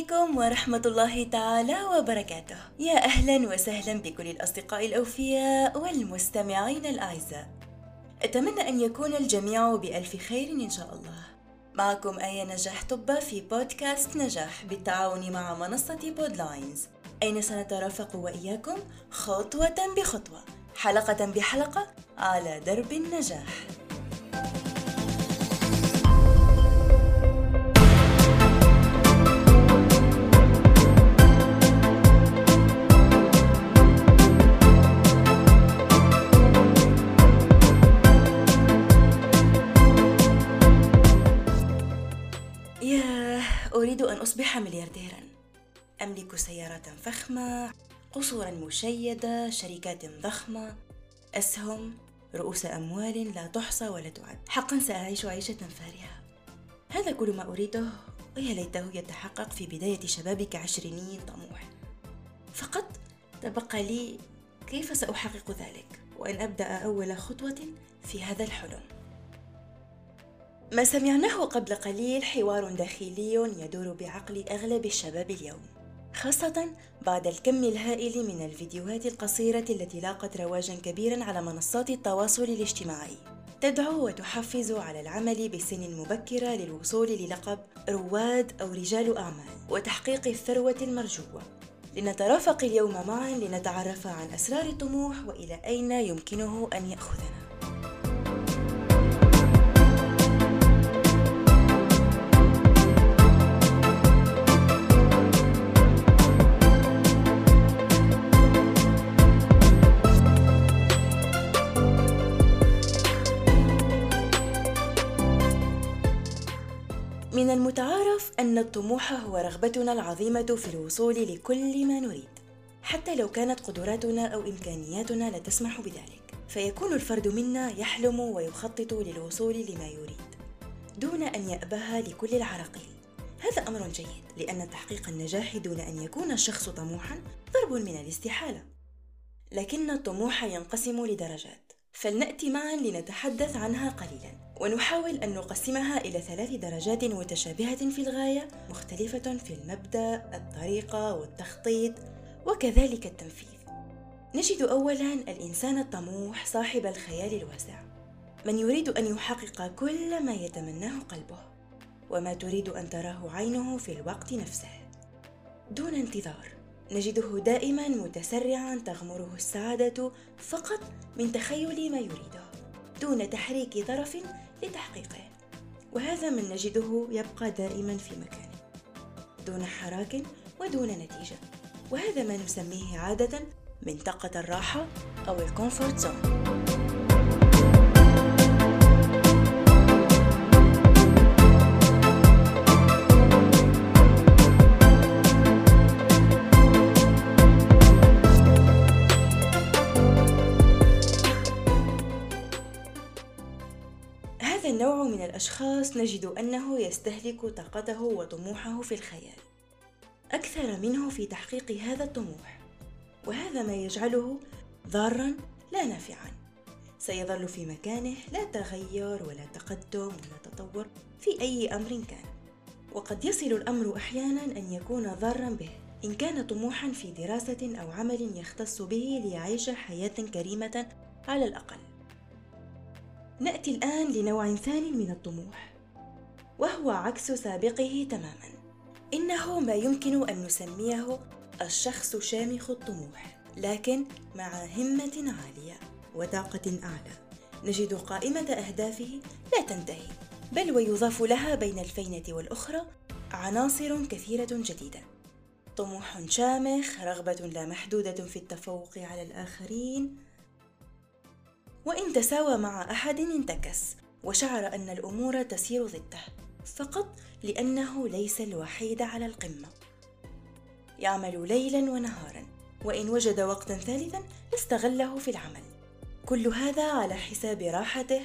عليكم ورحمة الله تعالى وبركاته. يا أهلا وسهلا بكل الأصدقاء الأوفياء والمستمعين الأعزاء. أتمنى أن يكون الجميع بألف خير إن شاء الله. معكم آية نجاح طبة في بودكاست نجاح بالتعاون مع منصة بودلاينز. أين سنترافق وإياكم؟ خطوة بخطوة حلقة بحلقة على درب النجاح. أريد أن أصبح مليارديرا. أملك سيارة فخمة قصورا مشيدة شركات ضخمة. أسهم رؤوس أموال لا تحصى ولا تعد. حقا سأعيش عيشة فارهة. هذا كل ما أريده ويا ليته يتحقق في بداية شبابي كعشريني طموح. فقط تبقى لي كيف سأحقق ذلك؟ وأن أبدأ أول خطوة في هذا الحلم. ما سمعناه قبل قليل حوار داخلي يدور بعقل أغلب الشباب اليوم خاصة بعد الكم الهائل من الفيديوهات القصيرة التي لاقت رواجا كبيرا على منصات التواصل الاجتماعي تدعو وتحفز على العمل بسن مبكرة للوصول للقب رواد أو رجال أعمال وتحقيق الثروة المرجوة. لنترافق اليوم معا لنتعرف عن أسرار الطموح وإلى أين يمكنه أن يأخذنا. المتعارف أن الطموح هو رغبتنا العظيمة في الوصول لكل ما نريد، حتى لو كانت قدراتنا أو إمكانياتنا لا تسمح بذلك، فيكون الفرد منا يحلم ويخطط للوصول لما يريد، دون أن يأبها لكل العراقيل. هذا أمر جيد، لأن تحقيق النجاح دون أن يكون الشخص طموحا ضرب من الاستحالة. لكن الطموح ينقسم لدرجات، فلنأتي معا لنتحدث عنها قليلا. ونحاول أن نقسمها إلى ثلاث درجات متشابهة في الغاية مختلفة في المبدأ، الطريقة والتخطيط وكذلك التنفيذ. نجد أولا الإنسان الطموح صاحب الخيال الواسع، من يريد أن يحقق كل ما يتمناه قلبه، وما تريد أن تراه عينه في الوقت نفسه، دون انتظار. نجده دائما متسرعا تغمره السعادة فقط من تخيل ما يريده، دون تحريك طرف لتحقيقه. وهذا من نجده يبقى دائما في مكانه دون حراك ودون نتيجة. وهذا ما نسميه عادة منطقة الراحة أو ال comfort zone. الأشخاص نجد أنه يستهلك طاقته وطموحه في الخيال. أكثر منه في تحقيق هذا الطموح. وهذا ما يجعله ضارا لا نافعا. سيظل في مكانه لا تغير ولا تقدم ولا تطور في أي أمر كان. وقد يصل الأمر أحيانا أن يكون ضارا به إن كان طموحا في دراسة أو عمل يختص به ليعيش حياة كريمة على الأقل. نأتي الآن لنوع ثاني من الطموح وهو عكس سابقه تماما. إنه ما يمكن أن نسميه الشخص شامخ الطموح لكن مع همة عالية وطاقة أعلى. نجد قائمة أهدافه لا تنتهي بل ويضاف لها بين الفينة والأخرى عناصر كثيرة جديدة. طموح شامخ رغبة لا محدودة في التفوق على الآخرين وإن تساوى مع أحد انتكس وشعر أن الأمور تسير ضده فقط لأنه ليس الوحيد على القمة. يعمل ليلا ونهارا وإن وجد وقتا ثالثا استغله في العمل. كل هذا على حساب راحته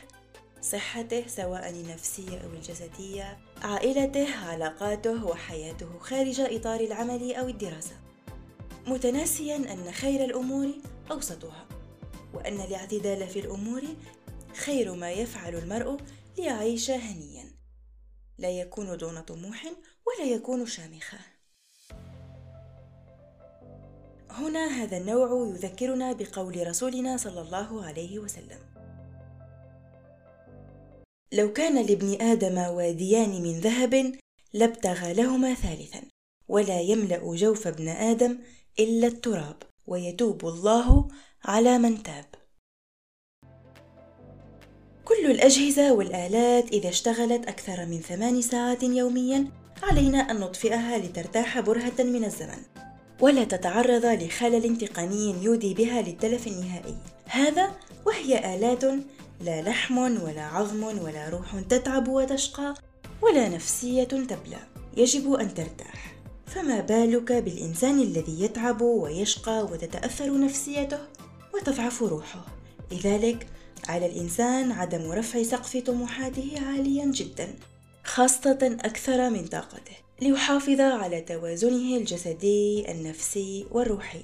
صحته سواء النفسية أو الجسدية عائلته علاقاته وحياته خارج إطار العمل أو الدراسة. متناسيا أن خير الأمور أوسطها. وأن الاعتدال في الأمور خير ما يفعل المرء ليعيش هنيا. لا يكون دون طموح ولا يكون شامخا هنا هذا النوع يذكرنا بقول رسولنا صلى الله عليه وسلم. لو كان لابن آدم واديان من ذهب لابتغى لهما ثالثا ولا يملأ جوف ابن آدم إلا التراب. ويتوب الله على من تاب. كل الأجهزة والآلات إذا اشتغلت أكثر من ثمان ساعات يوميا علينا أن نطفئها لترتاح برهة من الزمن ولا تتعرض لخلل تقني يودي بها للتلف النهائي. هذا وهي آلات لا لحم ولا عظم ولا روح تتعب وتشقى ولا نفسية تبلى. يجب أن ترتاح. فما بالك بالإنسان الذي يتعب ويشقى وتتأثر نفسيته وتضعف روحه؟ لذلك على الإنسان عدم رفع سقف طموحاته عاليا جدا خاصة أكثر من طاقته ليحافظ على توازنه الجسدي النفسي والروحي.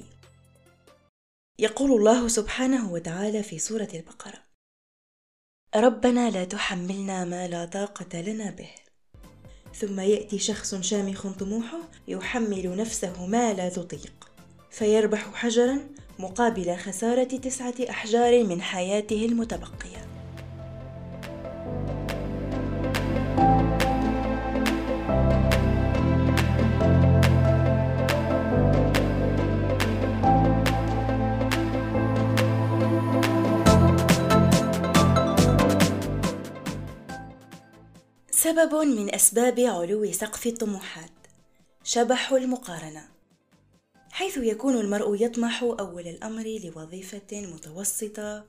يقول الله سبحانه وتعالى في سورة البقرة ربنا لا تحملنا ما لا طاقة لنا به. ثم يأتي شخص شامخ طموحه يحمل نفسه ما لا تطيق. فيربح حجرا مقابل خسارة تسعة أحجار من حياته المتبقية. سبب من أسباب علو سقف الطموحات. شبح المقارنة. حيث يكون المرء يطمح أول الأمر لوظيفة متوسطة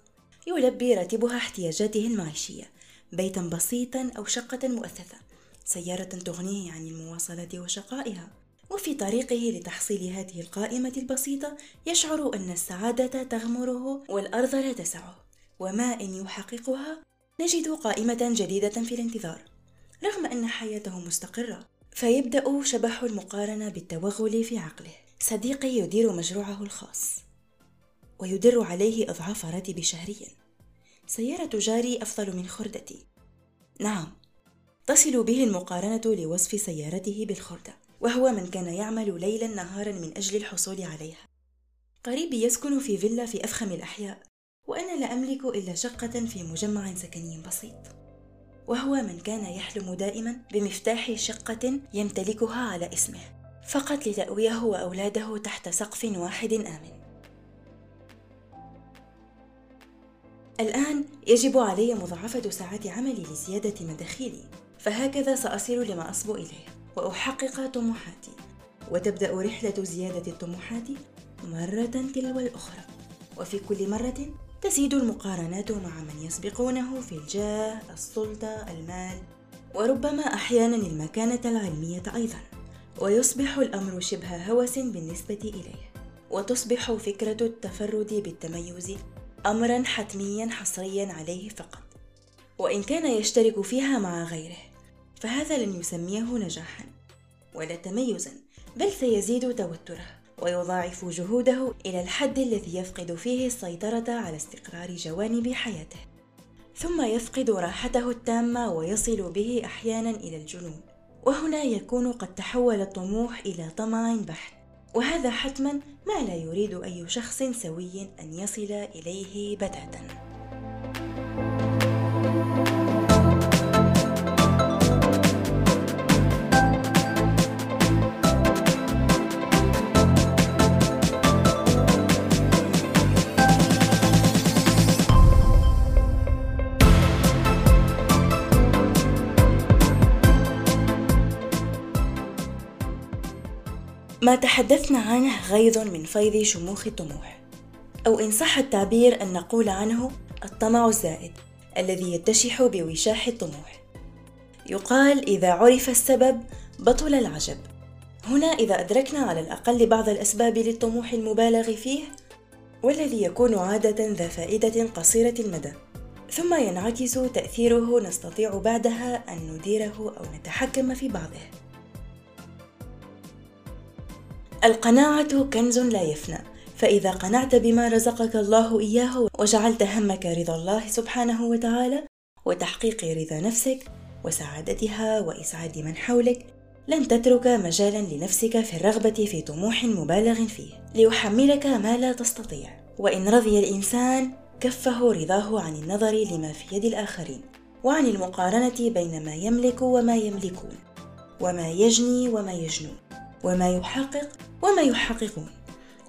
يلبي راتبها احتياجاته المعيشية بيتا بسيطا أو شقة مؤثثة سيارة تغنيه عن المواصلة وشقائها. وفي طريقه لتحصيل هذه القائمة البسيطة يشعر أن السعادة تغمره والأرض لا تسعه. وما إن يحققها؟ نجد قائمة جديدة في الانتظار. رغم أن حياته مستقرة فيبدأ شبح المقارنة بالتوغل في عقله. صديقي يدير مشروعه الخاص ويدر عليه أضعاف راتبي شهريا. سيارة جاري أفضل من خردتي. نعم تصل به المقارنة لوصف سيارته بالخردة وهو من كان يعمل ليلا نهارا من أجل الحصول عليها. قريبي يسكن في فيلا في أفخم الأحياء وأنا لا أملك إلا شقة في مجمع سكني بسيط. وهو من كان يحلم دائما بمفتاح شقة يمتلكها على اسمه فقط لتأويه وأولاده تحت سقف واحد آمن. الآن يجب علي مضاعفة ساعات عملي لزيادة مداخيلي، فهكذا سأصل لما أصبو إليه وأحقق طموحاتي، وتبدأ رحلة زيادة الطموحات مرة تلو الأخرى، وفي كل مرة تزيد المقارنات مع من يسبقونه في الجاه، السلطة، المال، وربما أحيانا المكانة العلمية أيضاً. ويصبح الأمر شبه هوس بالنسبة إليه. وتصبح فكرة التفرد بالتميز أمرا حتميا حصريا عليه فقط. وإن كان يشترك فيها مع غيره فهذا لن يسميه نجاحا ولا تميزا بل سيزيد توتره. ويضاعف جهوده إلى الحد الذي يفقد فيه السيطرة على استقرار جوانب حياته. ثم يفقد راحته التامة ويصل به أحيانا إلى الجنون. وهنا يكون قد تحول الطموح إلى طمع بحت. وهذا حتما ما لا يريد أي شخص سوي أن يصل إليه بتاتا ما تحدثنا عنه غيض من فيض شموخ الطموح أو إن صح التعبير أن نقول عنه الطمع الزائد الذي يتشح بوشاح الطموح. يقال إذا عرف السبب بطل العجب. هنا إذا أدركنا على الأقل بعض الأسباب للطموح المبالغ فيه والذي يكون عادة ذا فائدة قصيرة المدى. ثم ينعكس تأثيره نستطيع بعدها أن نديره أو نتحكم في بعضه. القناعة كنز لا يفنى. فإذا قنعت بما رزقك الله إياه وجعلت همك رضا الله سبحانه وتعالى وتحقيق رضا نفسك وسعادتها وإسعاد من حولك لن تترك مجالا لنفسك في الرغبة في طموح مبالغ فيه. ليحملك ما لا تستطيع. وإن رضي الإنسان كفه رضاه عن النظر لما في يد الآخرين وعن المقارنة بين ما يملك وما يملكون وما يجني وما يجنون وما يحقق وما يحققون.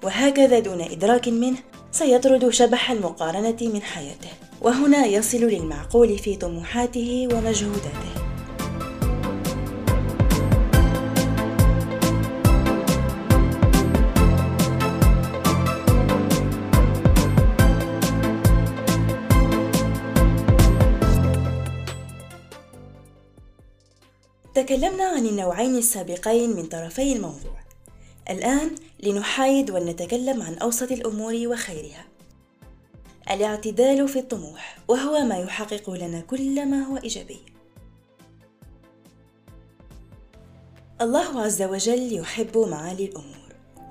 وهكذا دون إدراك منه سيطرد شبح المقارنة من حياته. وهنا يصل للمعقول في طموحاته ومجهوداته. تكلمنا عن النوعين السابقين من طرفي الموضوع. الآن لنحايد ونتكلم عن أوسط الأمور وخيرها. الاعتدال في الطموح وهو ما يحقق لنا كل ما هو إيجابي. الله عز وجل يحب معالي الأمور.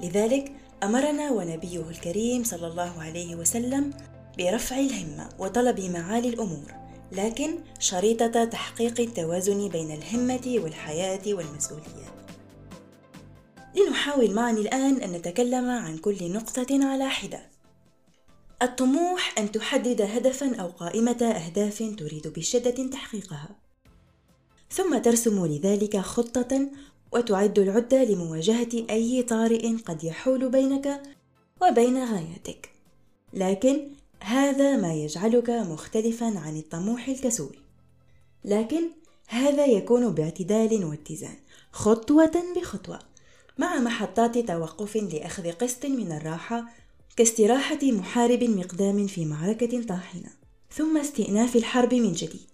لذلك أمرنا ونبيه الكريم صلى الله عليه وسلم برفع الهمة وطلب معالي الأمور لكن شريطة تحقيق التوازن بين الهمة والحياة والمسؤوليات. لنحاول معا الآن أن نتكلم عن كل نقطة على حدة. الطموح أن تحدد هدفا أو قائمة أهداف تريد بشدة تحقيقها. ثم ترسم لذلك خطة وتعد العدة لمواجهة أي طارئ قد يحول بينك وبين غاياتك. لكن هذا ما يجعلك مختلفا عن الطموح الكسول لكن هذا يكون باعتدال واتزان خطوة بخطوة مع محطات توقف لأخذ قسط من الراحة كاستراحة محارب مقدام في معركة طاحنة ثم استئناف الحرب من جديد.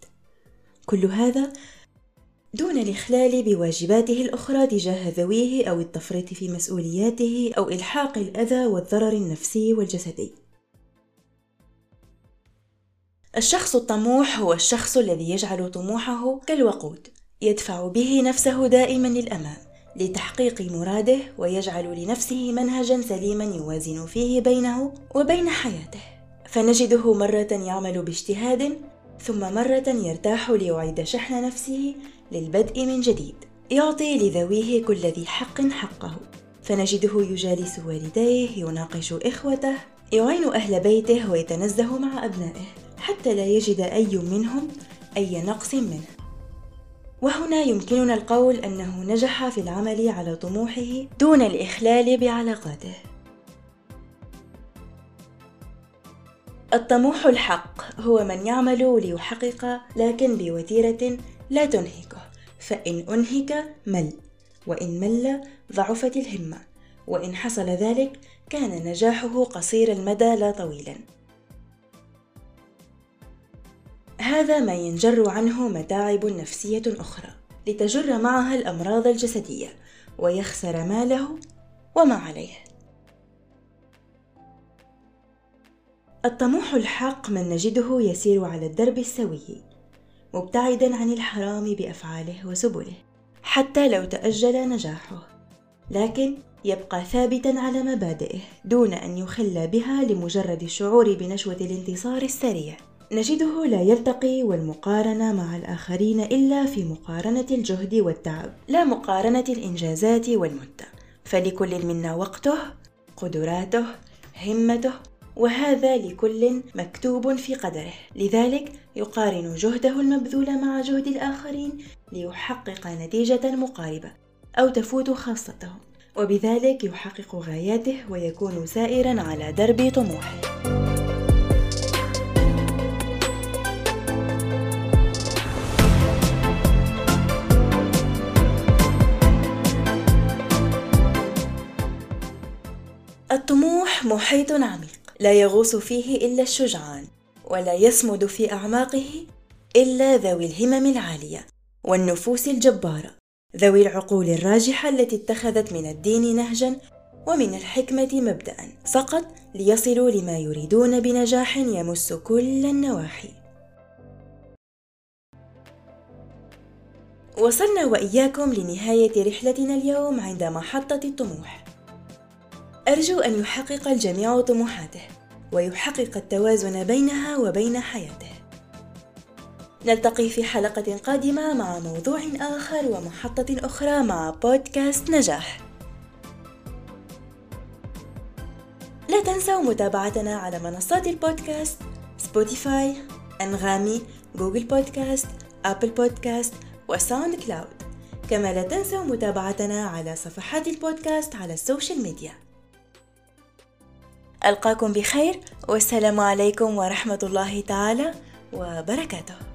كل هذا دون الإخلال بواجباته الأخرى تجاه ذويه أو التفريط في مسؤولياته أو إلحاق الأذى والضرر النفسي والجسدي. الشخص الطموح هو الشخص الذي يجعل طموحه كالوقود يدفع به نفسه دائما للأمام. لتحقيق مراده ويجعل لنفسه منهجا سليما يوازن فيه بينه وبين حياته. فنجده مرة يعمل باجتهاد ثم مرة يرتاح ليعيد شحن نفسه للبدء من جديد يعطي لذويه كل ذي حق حقه. فنجده يجالس والديه يناقش إخوته يعين أهل بيته ويتنزه مع أبنائه حتى لا يجد أي منهم أي نقص منه. وهنا يمكننا القول أنه نجح في العمل على طموحه دون الإخلال بعلاقاته. الطموح الحق هو من يعمل ليحقق لكن بوتيرة لا تنهكه. فإن أنهك مل. وإن مل ضعفت الهمة. وإن حصل ذلك كان نجاحه قصير المدى لا طويلا. هذا ما ينجر عنه متاعب نفسية أخرى لتجر معها الأمراض الجسدية ويخسر ماله وما عليه. الطموح الحق من نجده يسير على الدرب السوي مبتعدا عن الحرام بأفعاله وسبله حتى لو تأجل نجاحه لكن يبقى ثابتا على مبادئه دون أن يخلى بها لمجرد الشعور بنشوة الانتصار السريع. نجده لا يلتقي والمقارنة مع الآخرين إلا في مقارنة الجهد والتعب لا مقارنة الإنجازات والمدة. فلكل منا وقته قدراته همته وهذا لكل مكتوب في قدره. لذلك يقارن جهده المبذول مع جهد الآخرين ليحقق نتيجة مقاربة أو تفوت خاصتهم. وبذلك يحقق غاياته ويكون سائرا على درب طموحه. الطموح محيط عميق لا يغوص فيه إلا الشجعان ولا يصمد في أعماقه إلا ذوي الهمم العالية والنفوس الجبارة ذوي العقول الراجحة التي اتخذت من الدين نهجا ومن الحكمة مبدا فقط ليصلوا لما يريدون بنجاح يمس كل النواحي. وصلنا وإياكم لنهاية رحلتنا اليوم عند محطة الطموح. أرجو أن يحقق الجميع طموحاته ويحقق التوازن بينها وبين حياته. نلتقي في حلقة قادمة مع موضوع آخر ومحطة أخرى مع بودكاست نجاح. لا تنسوا متابعتنا على منصات البودكاست Spotify أنغامي Google Podcast Apple Podcast و SoundCloud كما لا تنسوا متابعتنا على صفحات البودكاست على ال social media. ألقاكم بخير والسلام عليكم ورحمة الله تعالى وبركاته.